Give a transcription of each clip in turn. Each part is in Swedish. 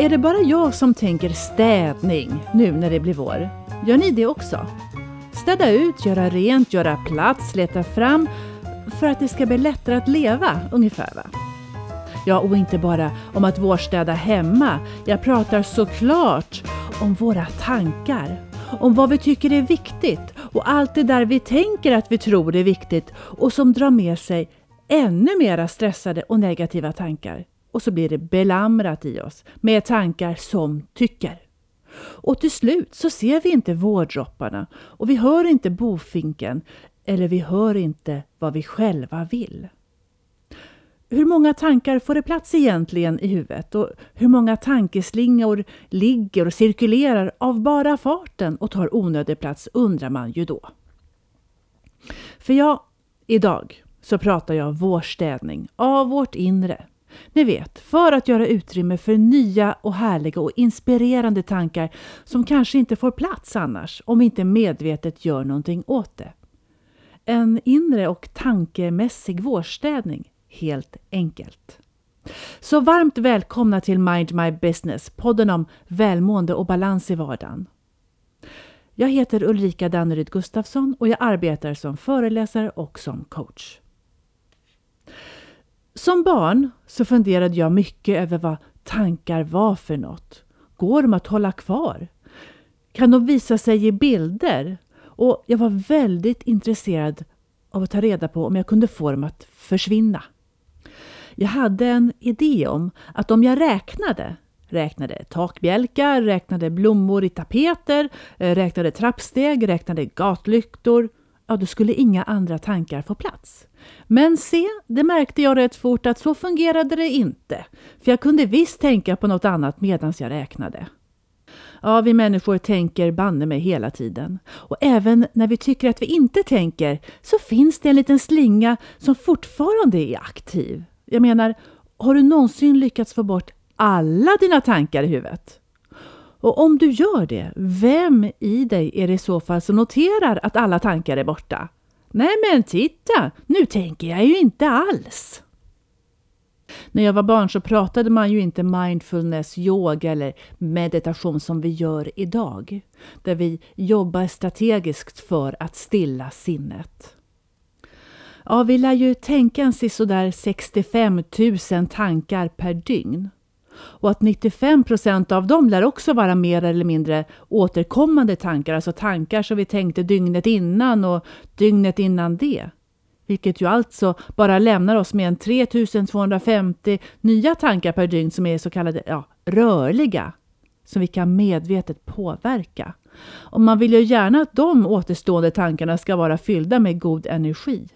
är det bara jag som tänker städning nu när det blir vår? Gör ni det också? Städa ut, göra rent, göra plats, leta fram för att det ska bli lättare att leva, ungefär va? Ja, och inte bara om att vårstäda hemma. Jag pratar såklart om våra tankar. Om vad vi tycker är viktigt och allt det där vi tänker att vi tror är viktigt och som drar med sig ännu mera stressade och negativa tankar. Och så blir det belamrat i oss med tankar som tycker. Och till slut så ser vi inte vårdropparna och vi hör inte bofinken eller vi hör inte vad vi själva vill. Hur många tankar får det plats egentligen i huvudet och hur många tankeslingor ligger och cirkulerar av bara farten och tar onödig plats undrar man ju då. För ja, idag så pratar jag vårstädning av vårt inre. Ni vet, för att göra utrymme för nya och härliga och inspirerande tankar som kanske inte får plats annars om vi inte medvetet gör någonting åt det. En inre och tankemässig vårstädning helt enkelt. Så varmt välkomna till Mind My Business, podden om välmående och balans i vardagen. Jag heter Ulrika Danneryd Gustafsson och jag arbetar som föreläsare och som coach. Som barn så funderade jag mycket över vad tankar var för något. Går de att hålla kvar? Kan de visa sig i bilder? Och jag var väldigt intresserad av att ta reda på om jag kunde få dem att försvinna. Jag hade en idé om att om jag räknade, räknade takbjälkar, räknade blommor i tapeter, eh, räknade trappsteg, räknade gatlyktor, ja då skulle inga andra tankar få plats. Men se, det märkte jag rätt fort att så fungerade det inte. För jag kunde visst tänka på något annat medan jag räknade. Ja, vi människor tänker banne mig hela tiden. Och även när vi tycker att vi inte tänker så finns det en liten slinga som fortfarande är aktiv. Jag menar, har du någonsin lyckats få bort alla dina tankar i huvudet? Och om du gör det, vem i dig är det i så fall som noterar att alla tankar är borta? Nej men titta, nu tänker jag ju inte alls. När jag var barn så pratade man ju inte mindfulness, yoga eller meditation som vi gör idag. Där vi jobbar strategiskt för att stilla sinnet. Ja, vi lär ju tänka en sådär 65 000 tankar per dygn. Och att 95 procent av dem lär också vara mer eller mindre återkommande tankar, alltså tankar som vi tänkte dygnet innan och dygnet innan det. Vilket ju alltså bara lämnar oss med en 3250 nya tankar per dygn som är så kallade ja, rörliga, som vi kan medvetet påverka. Och man vill ju gärna att de återstående tankarna ska vara fyllda med god energi.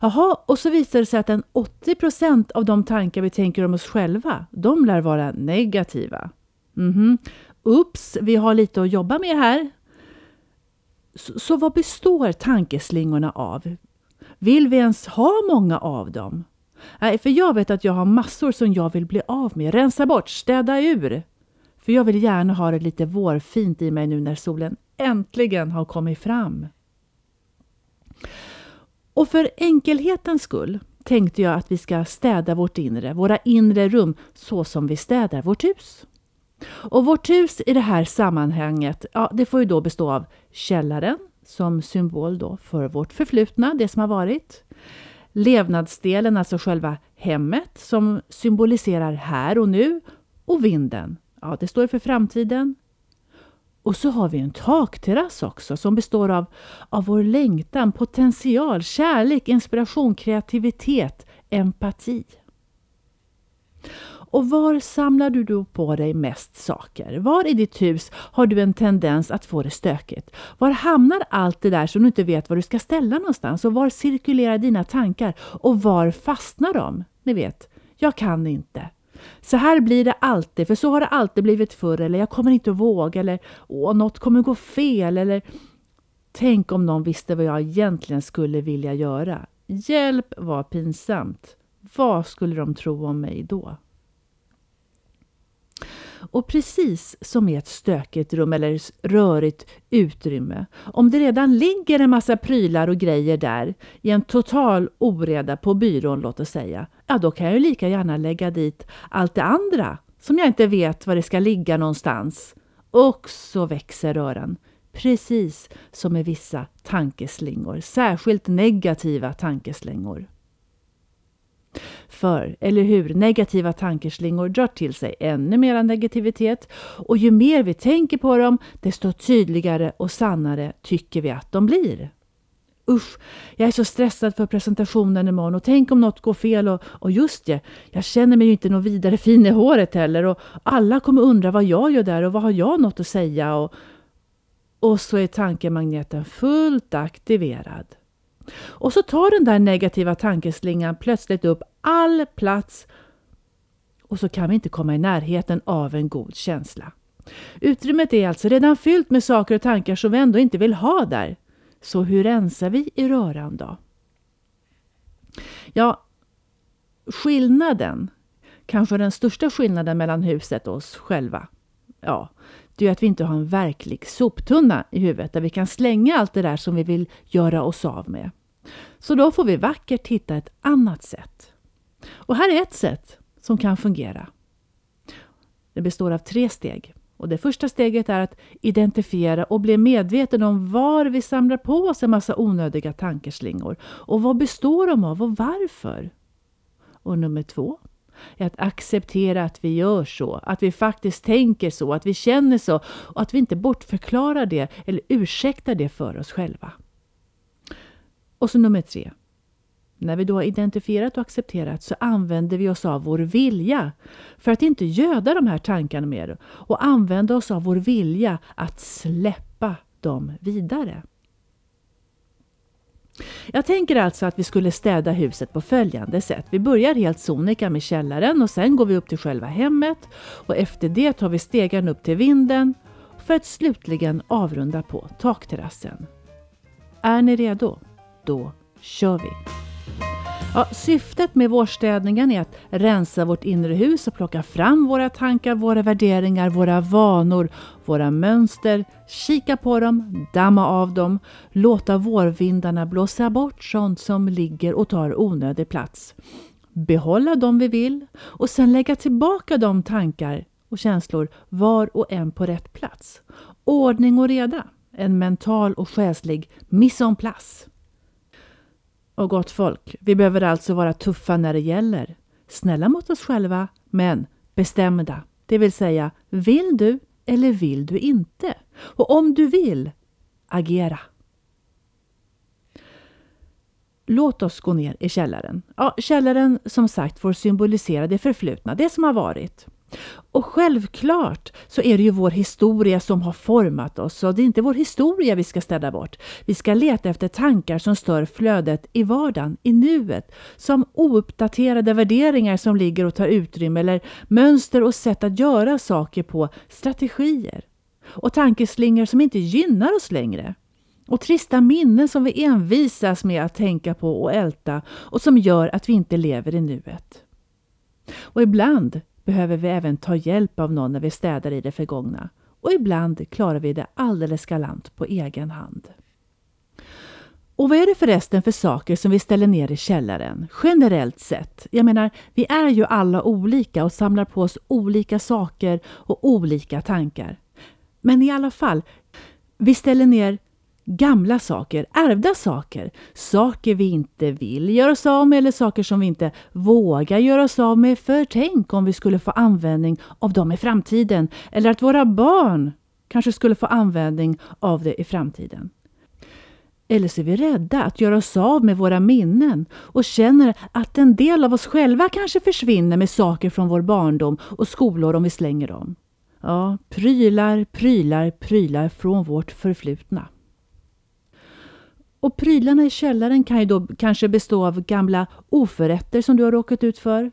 Jaha, och så visar det sig att en 80 procent av de tankar vi tänker om oss själva, de lär vara negativa. Mhm. Ups, vi har lite att jobba med här. Så, så vad består tankeslingorna av? Vill vi ens ha många av dem? Nej, för jag vet att jag har massor som jag vill bli av med. Rensa bort, städa ur. För jag vill gärna ha det lite vårfint i mig nu när solen äntligen har kommit fram. Och för enkelhetens skull tänkte jag att vi ska städa vårt inre, våra inre rum, så som vi städar vårt hus. Och vårt hus i det här sammanhanget, ja, det får ju då bestå av källaren som symbol då för vårt förflutna, det som har varit. Levnadsdelen, alltså själva hemmet som symboliserar här och nu. Och vinden, ja, det står för framtiden. Och så har vi en takterrass också som består av, av vår längtan, potential, kärlek, inspiration, kreativitet, empati. Och var samlar du då på dig mest saker? Var i ditt hus har du en tendens att få det stökigt? Var hamnar allt det där som du inte vet var du ska ställa någonstans? Och var cirkulerar dina tankar? Och var fastnar de? Ni vet, jag kan inte. Så här blir det alltid, för så har det alltid blivit förr. Eller jag kommer inte att våga. Eller åh, något kommer gå fel. Eller tänk om någon visste vad jag egentligen skulle vilja göra. Hjälp, vad pinsamt. Vad skulle de tro om mig då? Och precis som i ett stökigt rum eller rörigt utrymme, om det redan ligger en massa prylar och grejer där i en total oreda på byrån låt oss säga, ja då kan jag ju lika gärna lägga dit allt det andra som jag inte vet var det ska ligga någonstans. Och så växer röran. Precis som med vissa tankeslingor, särskilt negativa tankeslingor. För, eller hur, negativa tankeslingor drar till sig ännu mer negativitet och ju mer vi tänker på dem, desto tydligare och sannare tycker vi att de blir. Usch, jag är så stressad för presentationen imorgon och tänk om något går fel och, och just det, jag känner mig ju inte något vidare fin i håret heller och alla kommer undra vad jag gör där och vad har jag något att säga och, och så är tankemagneten fullt aktiverad. Och så tar den där negativa tankeslingan plötsligt upp all plats och så kan vi inte komma i närheten av en god känsla. Utrymmet är alltså redan fyllt med saker och tankar som vi ändå inte vill ha där. Så hur rensar vi i röran då? Ja, skillnaden, kanske den största skillnaden mellan huset och oss själva, ja, det är att vi inte har en verklig soptunna i huvudet där vi kan slänga allt det där som vi vill göra oss av med. Så då får vi vackert hitta ett annat sätt. Och här är ett sätt som kan fungera. Det består av tre steg. Och det första steget är att identifiera och bli medveten om var vi samlar på oss en massa onödiga tankeslingor och vad består de av och varför. Och nummer två är att acceptera att vi gör så, att vi faktiskt tänker så, att vi känner så och att vi inte bortförklarar det eller ursäktar det för oss själva. Och så nummer tre. När vi då har identifierat och accepterat så använder vi oss av vår vilja för att inte göda de här tankarna mer och använda oss av vår vilja att släppa dem vidare. Jag tänker alltså att vi skulle städa huset på följande sätt. Vi börjar helt sonika med källaren och sen går vi upp till själva hemmet och efter det tar vi stegen upp till vinden för att slutligen avrunda på takterrassen. Är ni redo? Då kör vi! Ja, syftet med vårstädningen är att rensa vårt inre hus och plocka fram våra tankar, våra värderingar, våra vanor, våra mönster, kika på dem, damma av dem, låta vårvindarna blåsa bort sånt som ligger och tar onödig plats. Behålla dem vi vill och sen lägga tillbaka de tankar och känslor var och en på rätt plats. Ordning och reda, en mental och själslig mise en place. Och gott folk, vi behöver alltså vara tuffa när det gäller. Snälla mot oss själva, men bestämda. Det vill säga, vill du eller vill du inte? Och om du vill, agera. Låt oss gå ner i källaren. Ja, källaren som sagt får symbolisera det förflutna, det som har varit. Och självklart så är det ju vår historia som har format oss så det är inte vår historia vi ska städa bort. Vi ska leta efter tankar som stör flödet i vardagen, i nuet. Som ouppdaterade värderingar som ligger och tar utrymme eller mönster och sätt att göra saker på, strategier. Och tankeslingor som inte gynnar oss längre. Och trista minnen som vi envisas med att tänka på och älta och som gör att vi inte lever i nuet. Och ibland behöver vi även ta hjälp av någon när vi städar i det förgångna. Och ibland klarar vi det alldeles galant på egen hand. Och vad är det förresten för saker som vi ställer ner i källaren? Generellt sett. Jag menar, vi är ju alla olika och samlar på oss olika saker och olika tankar. Men i alla fall, vi ställer ner gamla saker, ärvda saker, saker vi inte vill göra oss av med eller saker som vi inte vågar göra oss av med. För tänk om vi skulle få användning av dem i framtiden eller att våra barn kanske skulle få användning av det i framtiden. Eller så är vi rädda att göra oss av med våra minnen och känner att en del av oss själva kanske försvinner med saker från vår barndom och skolor om vi slänger dem. Ja, prylar, prylar, prylar från vårt förflutna. Och prylarna i källaren kan ju då kanske bestå av gamla oförrätter som du har råkat ut för.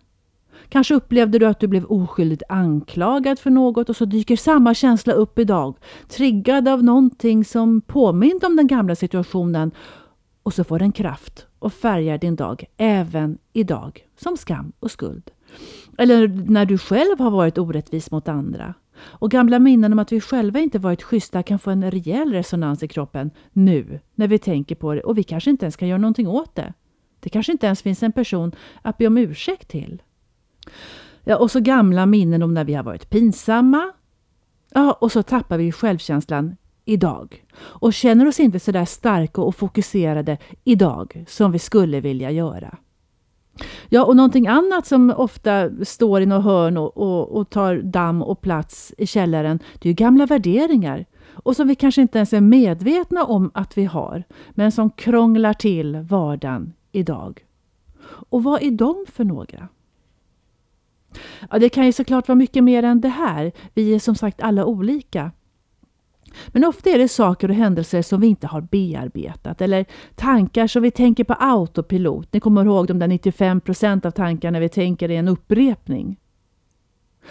Kanske upplevde du att du blev oskyldigt anklagad för något och så dyker samma känsla upp idag. Triggad av någonting som påminde om den gamla situationen och så får den kraft och färgar din dag även idag som skam och skuld. Eller när du själv har varit orättvis mot andra. Och gamla minnen om att vi själva inte varit schyssta kan få en rejäl resonans i kroppen nu när vi tänker på det och vi kanske inte ens kan göra någonting åt det. Det kanske inte ens finns en person att be om ursäkt till. Ja, och så gamla minnen om när vi har varit pinsamma. Ja, och så tappar vi självkänslan idag. Och känner oss inte så där starka och fokuserade idag som vi skulle vilja göra. Ja, och någonting annat som ofta står i något hörn och, och, och, tar damm och plats i källaren, det är gamla värderingar. Och som vi kanske inte ens är medvetna om att vi har, men som krånglar till vardagen idag. Och vad är de för några? Ja, det kan ju såklart vara mycket mer än det här. Vi är som sagt alla olika. Men ofta är det saker och händelser som vi inte har bearbetat eller tankar som vi tänker på autopilot. Ni kommer ihåg de där 95 procent av tankarna vi tänker är en upprepning.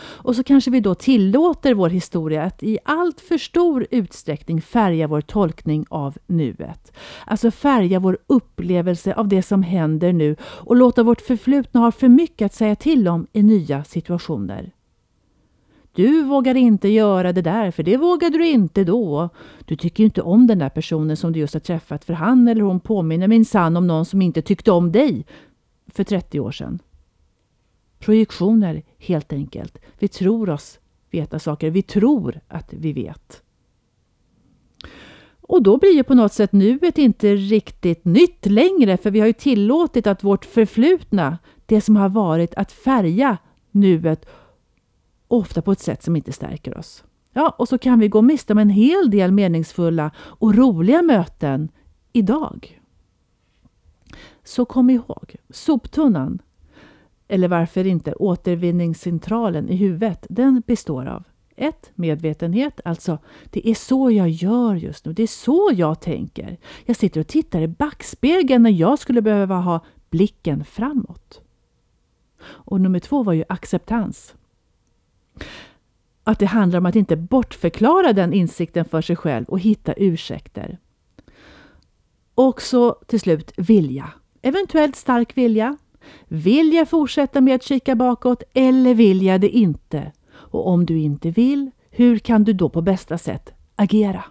Och så kanske vi då tillåter vår historia att i allt för stor utsträckning färga vår tolkning av nuet. Alltså färga vår upplevelse av det som händer nu och låta vårt förflutna ha för mycket att säga till om i nya situationer. Du vågar inte göra det där, för det vågade du inte då. Du tycker inte om den där personen som du just har träffat, för han eller hon påminner minsann om någon som inte tyckte om dig för 30 år sedan. Projektioner, helt enkelt. Vi tror oss veta saker. Vi tror att vi vet. Och då blir ju på något sätt nuet inte riktigt nytt längre, för vi har ju tillåtit att vårt förflutna, det som har varit, att färga nuet ofta på ett sätt som inte stärker oss. Ja, och så kan vi gå miste om en hel del meningsfulla och roliga möten idag. Så kom ihåg, soptunnan, eller varför inte återvinningscentralen i huvudet, den består av 1. Medvetenhet, alltså det är så jag gör just nu, det är så jag tänker. Jag sitter och tittar i backspegeln när jag skulle behöva ha blicken framåt. Och nummer två var ju acceptans. Att det handlar om att inte bortförklara den insikten för sig själv och hitta ursäkter. Och så till slut vilja. Eventuellt stark vilja. Vill jag fortsätta med att kika bakåt eller vill jag det inte? Och om du inte vill, hur kan du då på bästa sätt agera?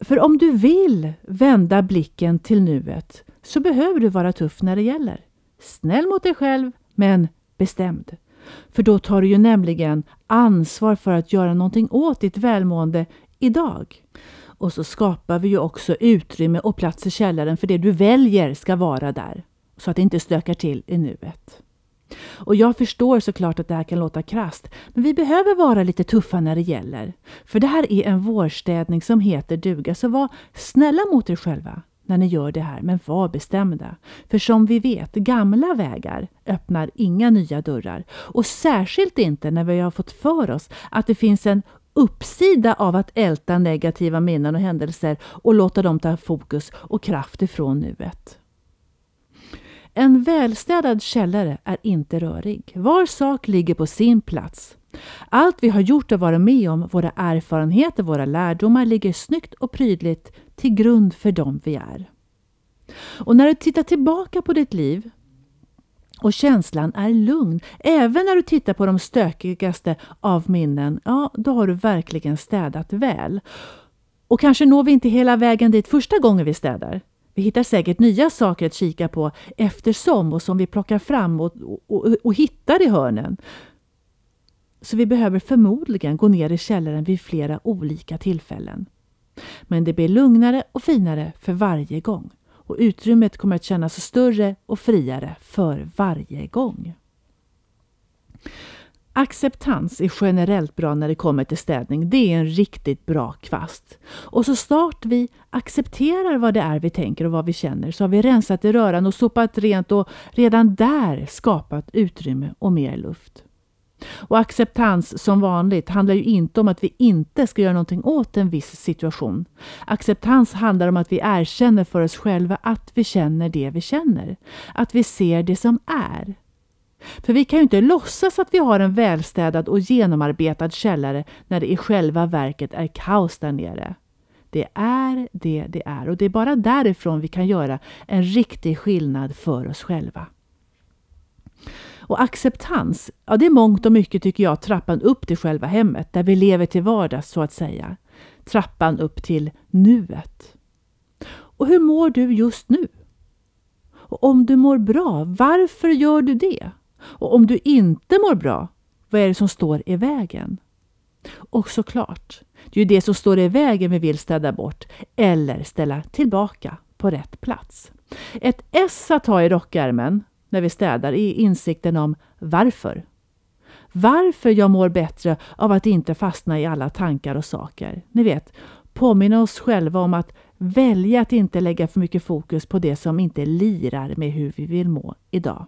För om du vill vända blicken till nuet så behöver du vara tuff när det gäller. Snäll mot dig själv, men bestämd. För då tar du ju nämligen ansvar för att göra någonting åt ditt välmående idag. Och så skapar vi ju också utrymme och plats i källaren för det du väljer ska vara där. Så att det inte stökar till i nuet. Och jag förstår såklart att det här kan låta krast, men vi behöver vara lite tuffa när det gäller. För det här är en vårstädning som heter duga, så var snälla mot er själva när ni gör det här, men var bestämda. För som vi vet, gamla vägar öppnar inga nya dörrar. Och särskilt inte när vi har fått för oss att det finns en uppsida av att älta negativa minnen och händelser och låta dem ta fokus och kraft ifrån nuet. En välstädad källare är inte rörig. Var sak ligger på sin plats. Allt vi har gjort och varit med om, våra erfarenheter, våra lärdomar ligger snyggt och prydligt till grund för dem vi är. Och när du tittar tillbaka på ditt liv och känslan är lugn, även när du tittar på de stökigaste av minnen, ja, då har du verkligen städat väl. Och kanske når vi inte hela vägen dit första gången vi städar. Vi hittar säkert nya saker att kika på eftersom och som vi plockar fram och, och, och hittar i hörnen. Så vi behöver förmodligen gå ner i källaren vid flera olika tillfällen. Men det blir lugnare och finare för varje gång och utrymmet kommer att kännas större och friare för varje gång. Acceptans är generellt bra när det kommer till städning. Det är en riktigt bra kvast. Och så snart vi accepterar vad det är vi tänker och vad vi känner så har vi rensat i röran och sopat rent och redan där skapat utrymme och mer luft. Och acceptans som vanligt handlar ju inte om att vi inte ska göra någonting åt en viss situation. Acceptans handlar om att vi erkänner för oss själva att vi känner det vi känner. Att vi ser det som är. För vi kan ju inte låtsas att vi har en välstädad och genomarbetad källare när det i själva verket är kaos där nere. Det är det det är och det är bara därifrån vi kan göra en riktig skillnad för oss själva. Och acceptans, ja det är mångt och mycket tycker jag trappan upp till själva hemmet, där vi lever till vardags så att säga. Trappan upp till nuet. Och hur mår du just nu? Och om du mår bra, varför gör du det? Och om du inte mår bra, vad är det som står i vägen? Och såklart, det är ju det som står i vägen vi vill städa bort eller ställa tillbaka på rätt plats. Ett S att ha i rockärmen när vi städar är insikten om varför. Varför jag mår bättre av att inte fastna i alla tankar och saker. Ni vet, påminna oss själva om att välja att inte lägga för mycket fokus på det som inte lirar med hur vi vill må idag.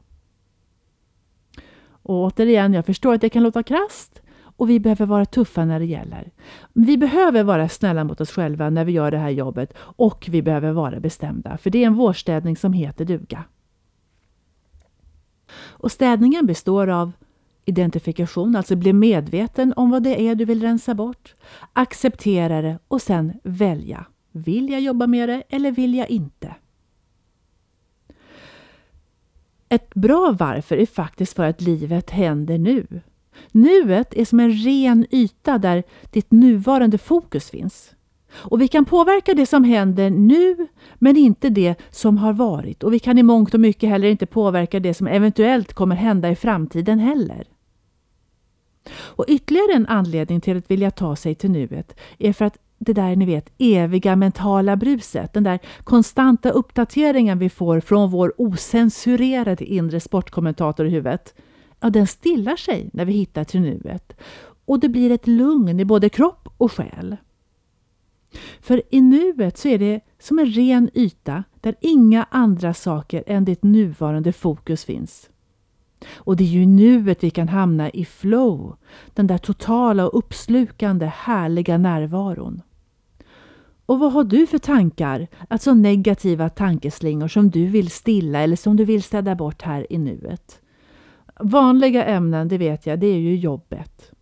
Och återigen, jag förstår att det kan låta krast och vi behöver vara tuffa när det gäller. Vi behöver vara snälla mot oss själva när vi gör det här jobbet och vi behöver vara bestämda, för det är en vårstädning som heter duga. Och städningen består av identifikation, alltså bli medveten om vad det är du vill rensa bort, acceptera det och sen välja. Vill jag jobba med det eller vill jag inte? Ett bra varför är faktiskt för att livet händer nu. Nuet är som en ren yta där ditt nuvarande fokus finns. Och vi kan påverka det som händer nu, men inte det som har varit. Och vi kan i mångt och mycket heller inte påverka det som eventuellt kommer hända i framtiden heller. Och ytterligare en anledning till att vilja ta sig till nuet är för att det där ni vet eviga mentala bruset, den där konstanta uppdateringen vi får från vår osensurerade inre sportkommentator i huvudet, ja den stillar sig när vi hittar till nuet. Och det blir ett lugn i både kropp och själ. För i nuet så är det som en ren yta där inga andra saker än ditt nuvarande fokus finns. Och det är ju nuet vi kan hamna i flow, den där totala och uppslukande härliga närvaron. Och vad har du för tankar, alltså negativa tankeslingor som du vill stilla eller som du vill städa bort här i nuet? Vanliga ämnen, det vet jag, det är ju jobbet.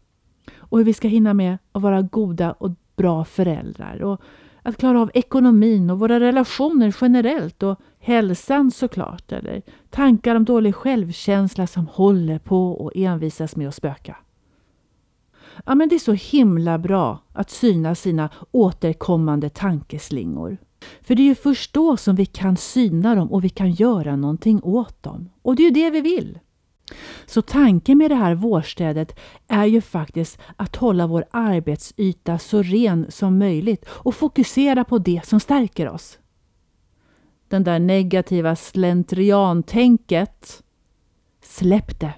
Och hur vi ska hinna med att vara goda och bra föräldrar. Och att klara av ekonomin och våra relationer generellt och hälsan såklart. Eller tankar om dålig självkänsla som håller på och envisas med att spöka. Ja, men det är så himla bra att syna sina återkommande tankeslingor. För det är ju först då som vi kan syna dem och vi kan göra någonting åt dem. Och det är ju det vi vill. Så tanken med det här vårstädet är ju faktiskt att hålla vår arbetsyta så ren som möjligt och fokusera på det som stärker oss. Den där negativa slentriantänket, släpp det,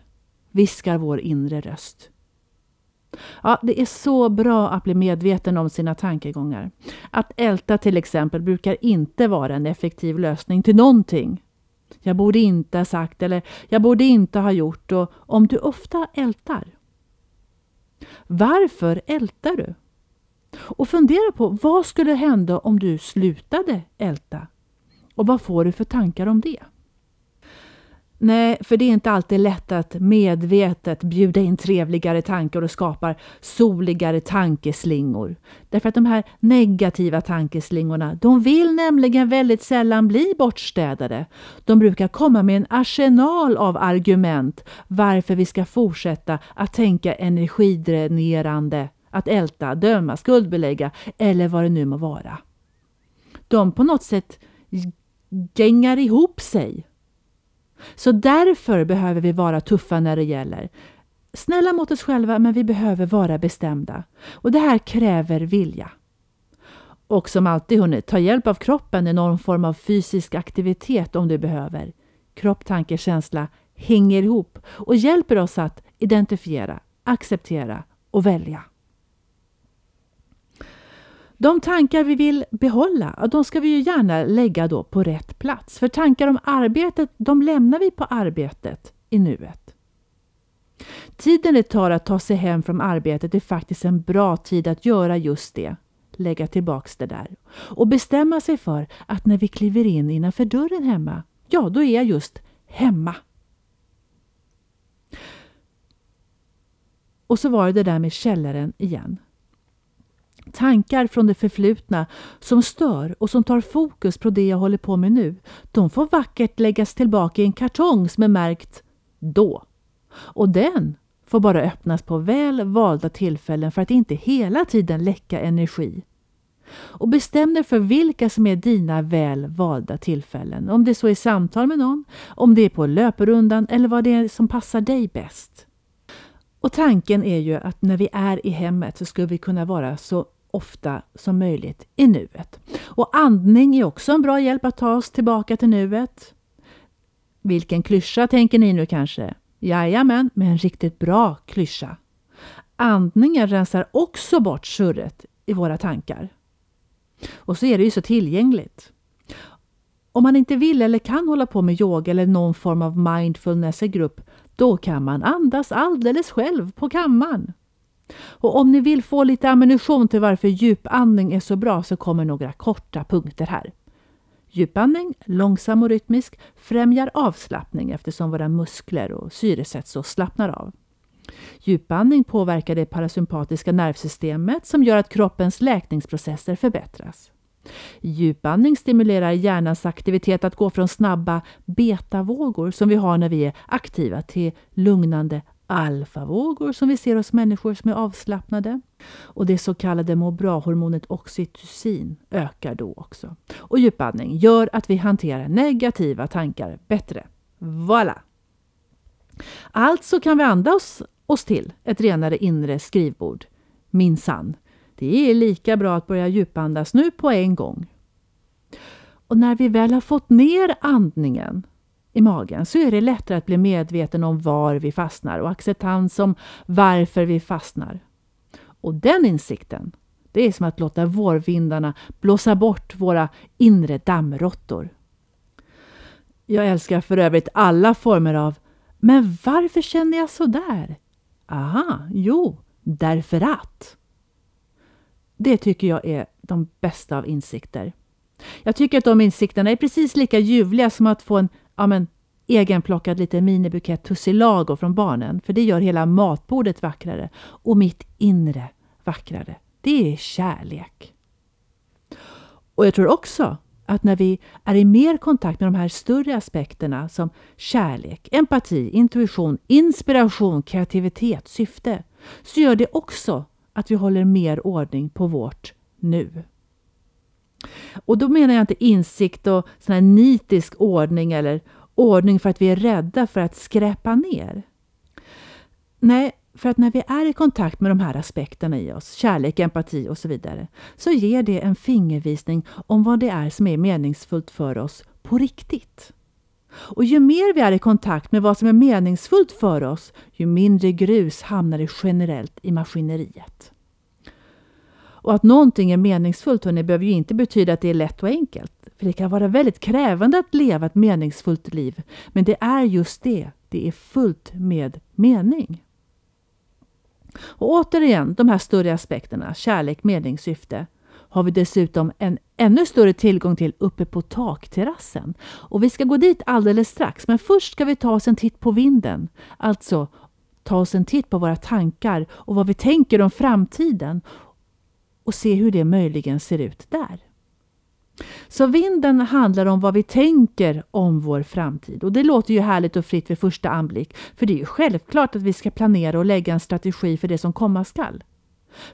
viskar vår inre röst. Ja, det är så bra att bli medveten om sina tankegångar. Att älta till exempel brukar inte vara en effektiv lösning till någonting. Jag borde inte ha sagt eller jag borde inte ha gjort och om du ofta ältar. Varför ältar du? Och fundera på vad skulle hända om du slutade älta? Och vad får du för tankar om det? Nej, för det är inte alltid lätt att medvetet bjuda in trevligare tankar och skapar soligare tankeslingor. Därför att de här negativa tankeslingorna, de vill nämligen väldigt sällan bli bortstädade. De brukar komma med en arsenal av argument varför vi ska fortsätta att tänka energidränerande, att älta, döma, skuldbelägga eller vad det nu må vara. De på något sätt gängar ihop sig så därför behöver vi vara tuffa när det gäller. Snälla mot oss själva, men vi behöver vara bestämda. Och det här kräver vilja. Och som alltid, hörni, ta hjälp av kroppen i någon form av fysisk aktivitet om du behöver. Kropp, tanke, känsla hänger ihop och hjälper oss att identifiera, acceptera och välja. De tankar vi vill behålla, de ska vi ju gärna lägga då på rätt plats. För tankar om arbetet, de lämnar vi på arbetet i nuet. Tiden det tar att ta sig hem från arbetet är faktiskt en bra tid att göra just det. Lägga tillbaks det där. Och bestämma sig för att när vi kliver in innanför dörren hemma, ja då är jag just hemma. Och så var det det där med källaren igen. Tankar från det förflutna som stör och som tar fokus på det jag håller på med nu, de får vackert läggas tillbaka i en kartong som är märkt ”då”. Och den får bara öppnas på väl valda tillfällen för att inte hela tiden läcka energi. Och bestäm dig för vilka som är dina väl valda tillfällen. Om det så är samtal med någon, om det är på löprundan eller vad det är som passar dig bäst. Och tanken är ju att när vi är i hemmet så ska vi kunna vara så ofta som möjligt i nuet. Och andning är också en bra hjälp att ta oss tillbaka till nuet. Vilken klyscha tänker ni nu kanske? Jajamän, med en riktigt bra klyscha. Andningen rensar också bort surret i våra tankar. Och så är det ju så tillgängligt. Om man inte vill eller kan hålla på med yoga eller någon form av mindfulness i grupp, då kan man andas alldeles själv på kammaren. Och om ni vill få lite ammunition till varför djupandning är så bra så kommer några korta punkter här. Djupandning, långsam och rytmisk, främjar avslappning eftersom våra muskler och syresätts och slappnar av. Djupandning påverkar det parasympatiska nervsystemet som gör att kroppens läkningsprocesser förbättras. Djupandning stimulerar hjärnans aktivitet att gå från snabba betavågor som vi har när vi är aktiva till lugnande alfavågor som vi ser hos människor som är avslappnade. Och det så kallade må bra-hormonet oxytocin ökar då också. Och djupandning gör att vi hanterar negativa tankar bättre. Voilà! Alltså kan vi andas oss till ett renare inre skrivbord. Minsann. Det är lika bra att börja djupandas nu på en gång. Och när vi väl har fått ner andningen i magen så är det lättare att bli medveten om var vi fastnar och acceptans om varför vi fastnar. Och den insikten, det är som att låta vårvindarna blåsa bort våra inre dammråttor. Jag älskar för övrigt alla former av ”men varför känner jag så där?” Aha, jo, därför att. Det tycker jag är de bästa av insikter. Jag tycker att de insikterna är precis lika ljuvliga som att få en ja, men, egenplockad liten minibukett tussilago från barnen. För det gör hela matbordet vackrare. Och mitt inre vackrare. Det är kärlek. Och jag tror också att när vi är i mer kontakt med de här större aspekterna som kärlek, empati, intuition, inspiration, kreativitet, syfte, så gör det också att vi håller mer ordning på vårt nu. Och då menar jag inte insikt och sån här nitisk ordning eller ordning för att vi är rädda för att skräpa ner. Nej, för att när vi är i kontakt med de här aspekterna i oss, kärlek, empati och så vidare, så ger det en fingervisning om vad det är som är meningsfullt för oss på riktigt. Och ju mer vi är i kontakt med vad som är meningsfullt för oss, ju mindre grus hamnar det generellt i maskineriet. Och att någonting är meningsfullt hörni, behöver ju inte betyda att det är lätt och enkelt. För det kan vara väldigt krävande att leva ett meningsfullt liv. Men det är just det, det är fullt med mening. Och återigen, de här större aspekterna, kärlek, mening, syfte, har vi dessutom en ännu större tillgång till uppe på takterrassen. Och vi ska gå dit alldeles strax, men först ska vi ta oss en titt på vinden. Alltså ta oss en titt på våra tankar och vad vi tänker om framtiden och se hur det möjligen ser ut där. Så vinden handlar om vad vi tänker om vår framtid. Och det låter ju härligt och fritt vid första anblick. För det är ju självklart att vi ska planera och lägga en strategi för det som komma skall.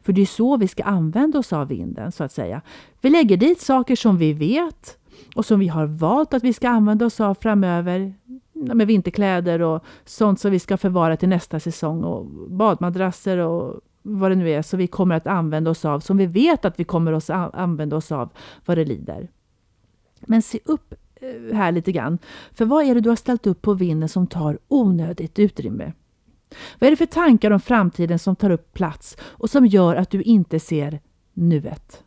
För det är så vi ska använda oss av vinden, så att säga. Vi lägger dit saker som vi vet och som vi har valt att vi ska använda oss av framöver. Med vinterkläder och sånt som vi ska förvara till nästa säsong och badmadrasser och vad det nu är, som vi kommer att använda oss av, som vi vet att vi kommer att använda oss av vad det lider. Men se upp eh, här lite grann. För vad är det du har ställt upp på vinden som tar onödigt utrymme? Vad är det för tankar om framtiden som tar upp plats och som gör att du inte ser nuet?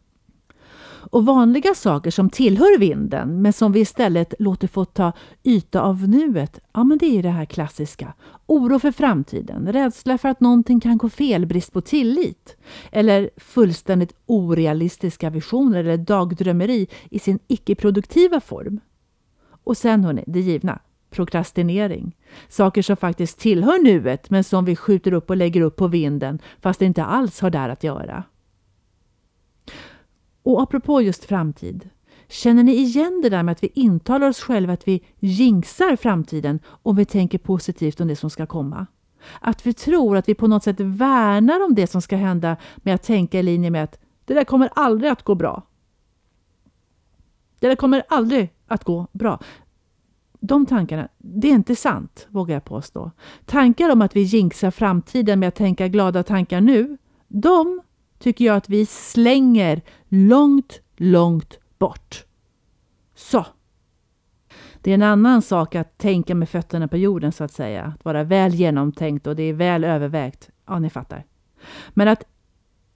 Och vanliga saker som tillhör vinden men som vi istället låter få ta yta av nuet, ja men det är det här klassiska. Oro för framtiden, rädsla för att någonting kan gå fel, brist på tillit. Eller fullständigt orealistiska visioner eller dagdrömmeri i sin icke-produktiva form. Och sen hörni, det givna. Prokrastinering. Saker som faktiskt tillhör nuet men som vi skjuter upp och lägger upp på vinden fast det inte alls har där att göra. Och apropå just framtid. Känner ni igen det där med att vi intalar oss själva att vi jinxar framtiden om vi tänker positivt om det som ska komma? Att vi tror att vi på något sätt värnar om det som ska hända med att tänka i linje med att Det där kommer aldrig att gå bra. Det där kommer aldrig att gå bra. De tankarna, det är inte sant, vågar jag påstå. Tankar om att vi jinxar framtiden med att tänka glada tankar nu, de tycker jag att vi slänger långt, långt bort. Så. Det är en annan sak att tänka med fötterna på jorden så att säga. Att vara väl genomtänkt och det är väl övervägt. Ja, ni fattar. Men att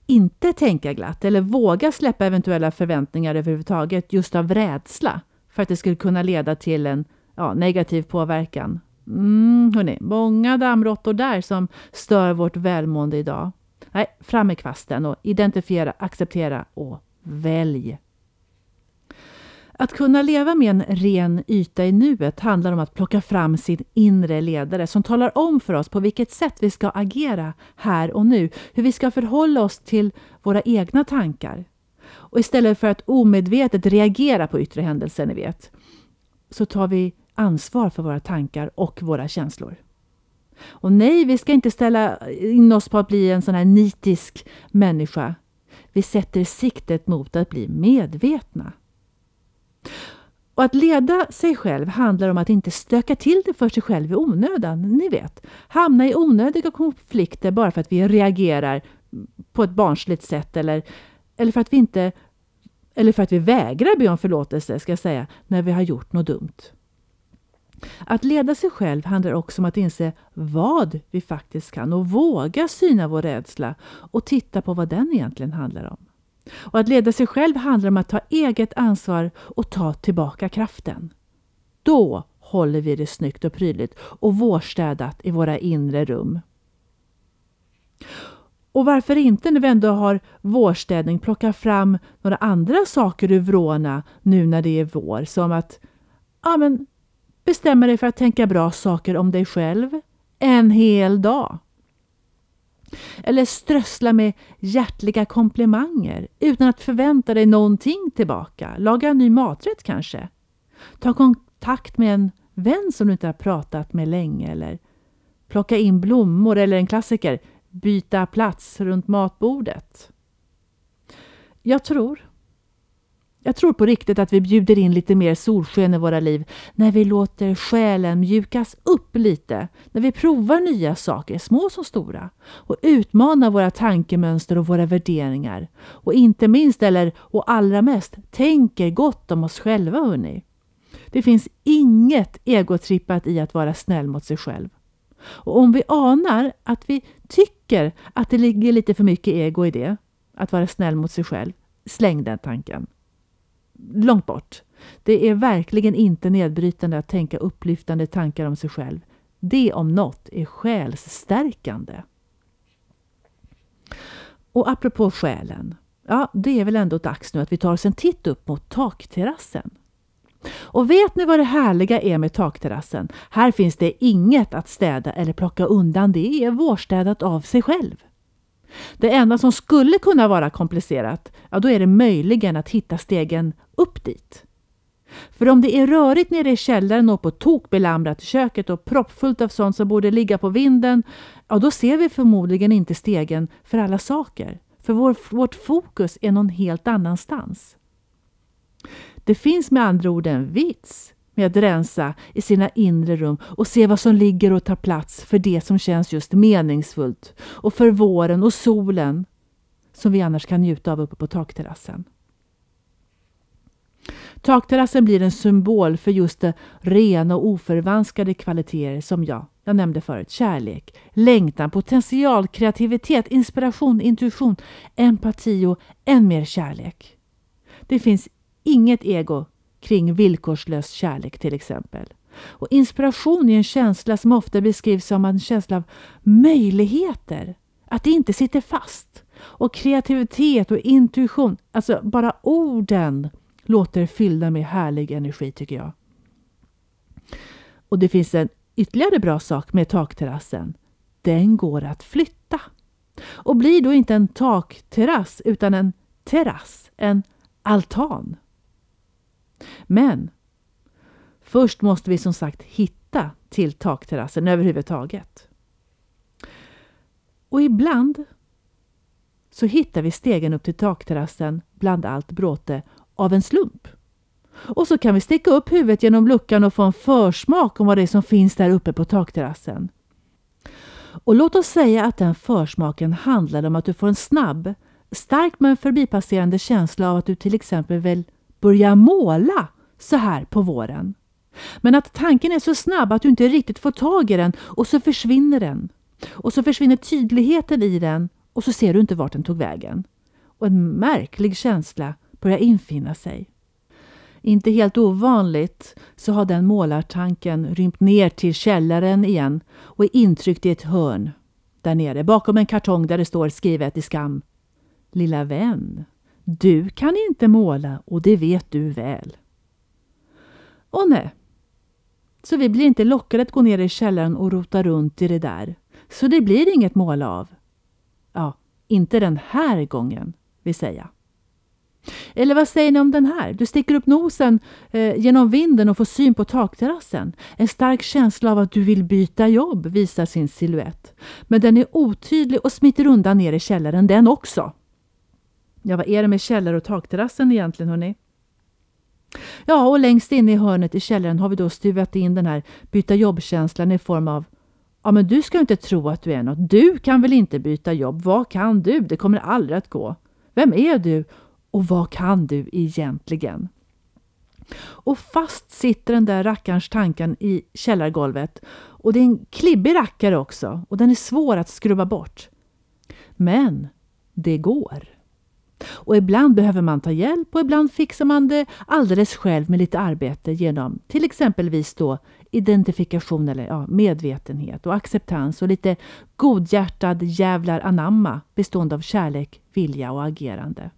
inte tänka glatt eller våga släppa eventuella förväntningar överhuvudtaget just av rädsla för att det skulle kunna leda till en ja, negativ påverkan. Mm, hörni, många dammråttor där som stör vårt välmående idag. Nej, fram med kvasten och identifiera, acceptera och välj. Att kunna leva med en ren yta i nuet handlar om att plocka fram sin inre ledare som talar om för oss på vilket sätt vi ska agera här och nu, hur vi ska förhålla oss till våra egna tankar. Och istället för att omedvetet reagera på yttre händelser, ni vet, så tar vi ansvar för våra tankar och våra känslor. Och nej, vi ska inte ställa in oss på att bli en sån här nitisk människa. Vi sätter siktet mot att bli medvetna. Och att leda sig själv handlar om att inte stöka till det för sig själv i onödan. Ni vet, hamna i onödiga konflikter bara för att vi reagerar på ett barnsligt sätt eller, eller för att vi inte eller för att vi vägrar be om förlåtelse, ska jag säga, när vi har gjort något dumt. Att leda sig själv handlar också om att inse vad vi faktiskt kan och våga syna vår rädsla och titta på vad den egentligen handlar om. Och att leda sig själv handlar om att ta eget ansvar och ta tillbaka kraften. Då håller vi det snyggt och prydligt och vårstädat i våra inre rum. Och varför inte när vi ändå har vårstädning plocka fram några andra saker ur vrårna nu när det är vår, som att ja, men, bestämma dig för att tänka bra saker om dig själv en hel dag. Eller strössla med hjärtliga komplimanger utan att förvänta dig någonting tillbaka. Laga en ny maträtt kanske. Ta kontakt med en vän som du inte har pratat med länge eller plocka in blommor eller en klassiker, byta plats runt matbordet. Jag tror jag tror på riktigt att vi bjuder in lite mer solsken i våra liv när vi låter själen mjukas upp lite, när vi provar nya saker, små som stora, och utmanar våra tankemönster och våra värderingar. Och inte minst, eller och allra mest, tänker gott om oss själva, hörni. Det finns inget egotrippat i att vara snäll mot sig själv. Och om vi anar att vi tycker att det ligger lite för mycket ego i det, att vara snäll mot sig själv, släng den tanken långt bort. Det är verkligen inte nedbrytande att tänka upplyftande tankar om sig själv. Det om något är själsstärkande. Och apropå själen. Ja, det är väl ändå dags nu att vi tar oss en titt upp mot takterrassen. Och vet ni vad det härliga är med takterrassen? Här finns det inget att städa eller plocka undan. Det är vårstädat av sig själv. Det enda som skulle kunna vara komplicerat, ja då är det möjligen att hitta stegen upp dit. För om det är rörigt nere i källaren och på tok belamrat i köket och proppfullt av sånt som borde ligga på vinden, ja då ser vi förmodligen inte stegen för alla saker. För vår, vårt fokus är någon helt annanstans. Det finns med andra ord en vits med att rensa i sina inre rum och se vad som ligger och tar plats för det som känns just meningsfullt och för våren och solen som vi annars kan njuta av uppe på takterrassen. Takterrassen blir en symbol för just de rena och oförvanskade kvaliteter som jag, jag nämnde förut. Kärlek, längtan, potential, kreativitet, inspiration, intuition, empati och än mer kärlek. Det finns inget ego kring villkorslös kärlek till exempel. Och Inspiration är en känsla som ofta beskrivs som en känsla av möjligheter. Att det inte sitter fast. Och kreativitet och intuition, alltså bara orden låter fyllda med härlig energi tycker jag. Och det finns en ytterligare bra sak med takterrassen. Den går att flytta. Och blir då inte en takterrass utan en terrass, en altan. Men först måste vi som sagt hitta till takterrassen överhuvudtaget. Och ibland så hittar vi stegen upp till takterrassen bland allt bråte av en slump. Och så kan vi sticka upp huvudet genom luckan och få en försmak om vad det är som finns där uppe på takterrassen. Och låt oss säga att den försmaken handlar om att du får en snabb, stark men förbipasserande känsla av att du till exempel vill börja måla så här på våren. Men att tanken är så snabb att du inte riktigt får tag i den och så försvinner den. Och så försvinner tydligheten i den och så ser du inte vart den tog vägen. Och en märklig känsla börjar infinna sig. Inte helt ovanligt så har den målartanken rymt ner till källaren igen och är intryckt i ett hörn där nere bakom en kartong där det står skrivet i skam. Lilla vän, du kan inte måla och det vet du väl. Och nej, så vi blir inte lockade att gå ner i källaren och rota runt i det där. Så det blir inget måla av. Ja, inte den här gången, vill säga. Eller vad säger ni om den här? Du sticker upp nosen eh, genom vinden och får syn på takterrassen. En stark känsla av att du vill byta jobb visar sin siluett. Men den är otydlig och smiter undan ner i källaren den också. Ja, vad är det med källare och takterrassen egentligen hörni? Ja, och längst inne i hörnet i källaren har vi då stuvat in den här byta jobbkänslan i form av Ja, men du ska inte tro att du är något. Du kan väl inte byta jobb? Vad kan du? Det kommer aldrig att gå. Vem är du? Och vad kan du egentligen? Och fast sitter den där rackarns tanken i källargolvet. Och det är en klibbig rackare också och den är svår att skrubba bort. Men det går. Och ibland behöver man ta hjälp och ibland fixar man det alldeles själv med lite arbete genom till exempelvis då identifikation eller ja, medvetenhet och acceptans och lite godhjärtad jävlar anamma bestående av kärlek, vilja och agerande.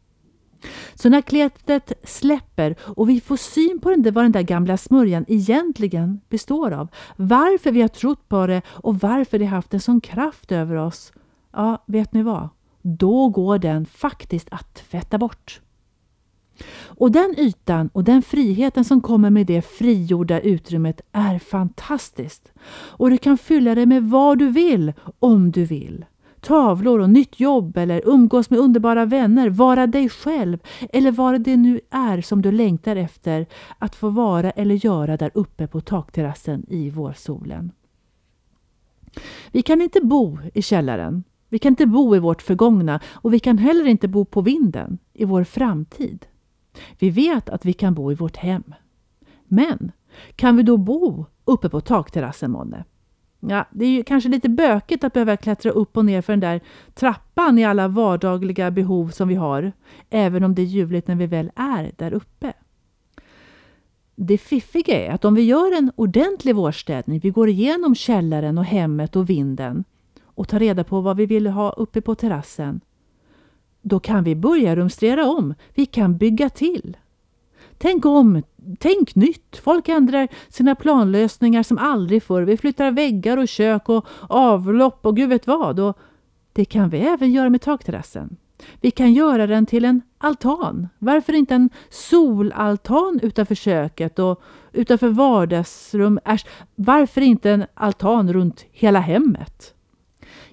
Så när kletet släpper och vi får syn på den där, vad den där gamla smörjan egentligen består av, varför vi har trott på det och varför det haft en sån kraft över oss, ja, vet ni vad? Då går den faktiskt att tvätta bort. Och den ytan och den friheten som kommer med det frigjorda utrymmet är fantastiskt. Och du kan fylla det med vad du vill, om du vill tavlor och nytt jobb eller umgås med underbara vänner, vara dig själv eller vad det nu är som du längtar efter att få vara eller göra där uppe på takterrassen i vårsolen. Vi kan inte bo i källaren. Vi kan inte bo i vårt förgångna och vi kan heller inte bo på vinden i vår framtid. Vi vet att vi kan bo i vårt hem. Men kan vi då bo uppe på takterrassen månne? Ja, det är ju kanske lite bökigt att behöva klättra upp och ner för den där trappan i alla vardagliga behov som vi har, även om det är ljuvligt när vi väl är där uppe. Det fiffiga är att om vi gör en ordentlig vårstädning, vi går igenom källaren och hemmet och vinden och tar reda på vad vi vill ha uppe på terrassen, då kan vi börja rumstrera om. Vi kan bygga till. Tänk om, tänk nytt. Folk ändrar sina planlösningar som aldrig förr. Vi flyttar väggar och kök och avlopp och gud vet vad. Och det kan vi även göra med takterrassen. Vi kan göra den till en altan. Varför inte en solaltan utanför köket och utanför vardagsrum? Äsch, varför inte en altan runt hela hemmet?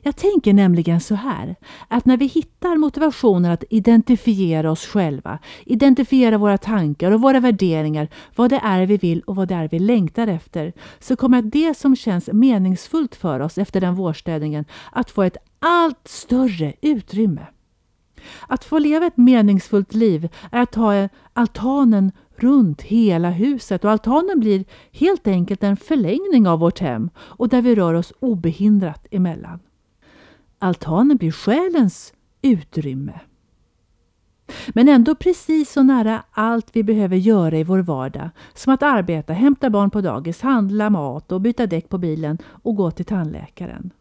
Jag tänker nämligen så här, att när vi hittar motivationen att identifiera oss själva, identifiera våra tankar och våra värderingar, vad det är vi vill och vad det är vi längtar efter, så kommer det som känns meningsfullt för oss efter den vårstädningen att få ett allt större utrymme. Att få leva ett meningsfullt liv är att ha altanen runt hela huset och altanen blir helt enkelt en förlängning av vårt hem och där vi rör oss obehindrat emellan. Altanen blir själens utrymme. Men ändå precis så nära allt vi behöver göra i vår vardag. Som att arbeta, hämta barn på dagis, handla mat och byta däck på bilen och gå till tandläkaren.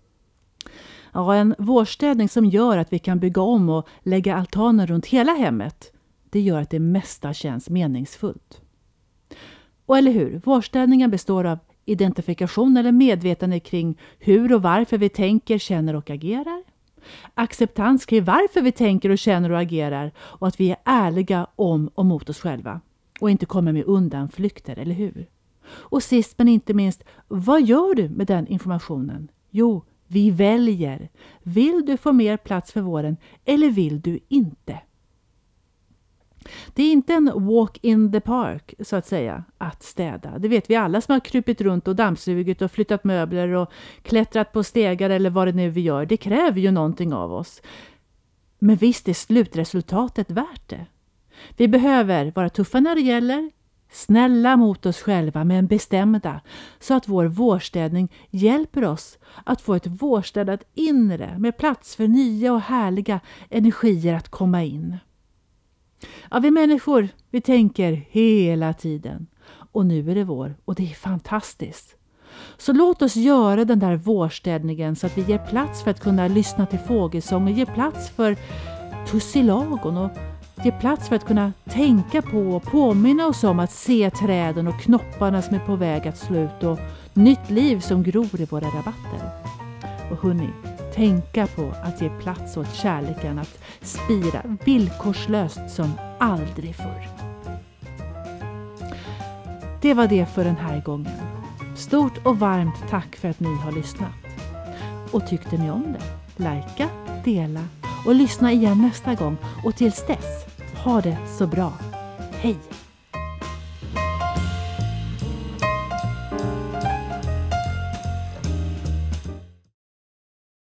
Ja, en vårstädning som gör att vi kan bygga om och lägga altanen runt hela hemmet. Det gör att det mesta känns meningsfullt. Och eller hur, vårstädningen består av identifikation eller medvetande kring hur och varför vi tänker, känner och agerar. Acceptans kring varför vi tänker och känner och agerar och att vi är ärliga om och mot oss själva och inte kommer med undanflykter, eller hur? Och sist men inte minst, vad gör du med den informationen? Jo, Vi väljer. Vill du få mer plats för våren eller vill du inte? Det är inte en walk in the park, så att säga, att städa. Det vet vi alla som har krupit runt och dammsugit och flyttat möbler och klättrat på stegar eller vad det nu vi gör. Det kräver ju någonting av oss. Men visst är slutresultatet värt det. Vi behöver vara tuffa när det gäller, snälla mot oss själva men bestämda så att vår vårstädning hjälper oss att få ett vårstädat inre med plats för nya och härliga energier att komma in. Ja, vi människor, vi tänker hela tiden. Och nu är det vår och det är fantastiskt. Så låt oss göra den där vårstädningen så att vi ger plats för att kunna lyssna till fågelsång och ge plats för tussilagon och ge plats för att kunna tänka på och påminna oss om att se träden och knopparna som är på väg att slå ut och nytt liv som gror i våra rabatter. Och hörni, tänka på att ge plats åt kärleken att spira villkorslöst som aldrig förr. Det var det för den här gången. Stort och varmt tack för att ni har lyssnat. Och tyckte ni om det? Lajka, dela och lyssna igen nästa gång och tills dess, ha det så bra. Hej!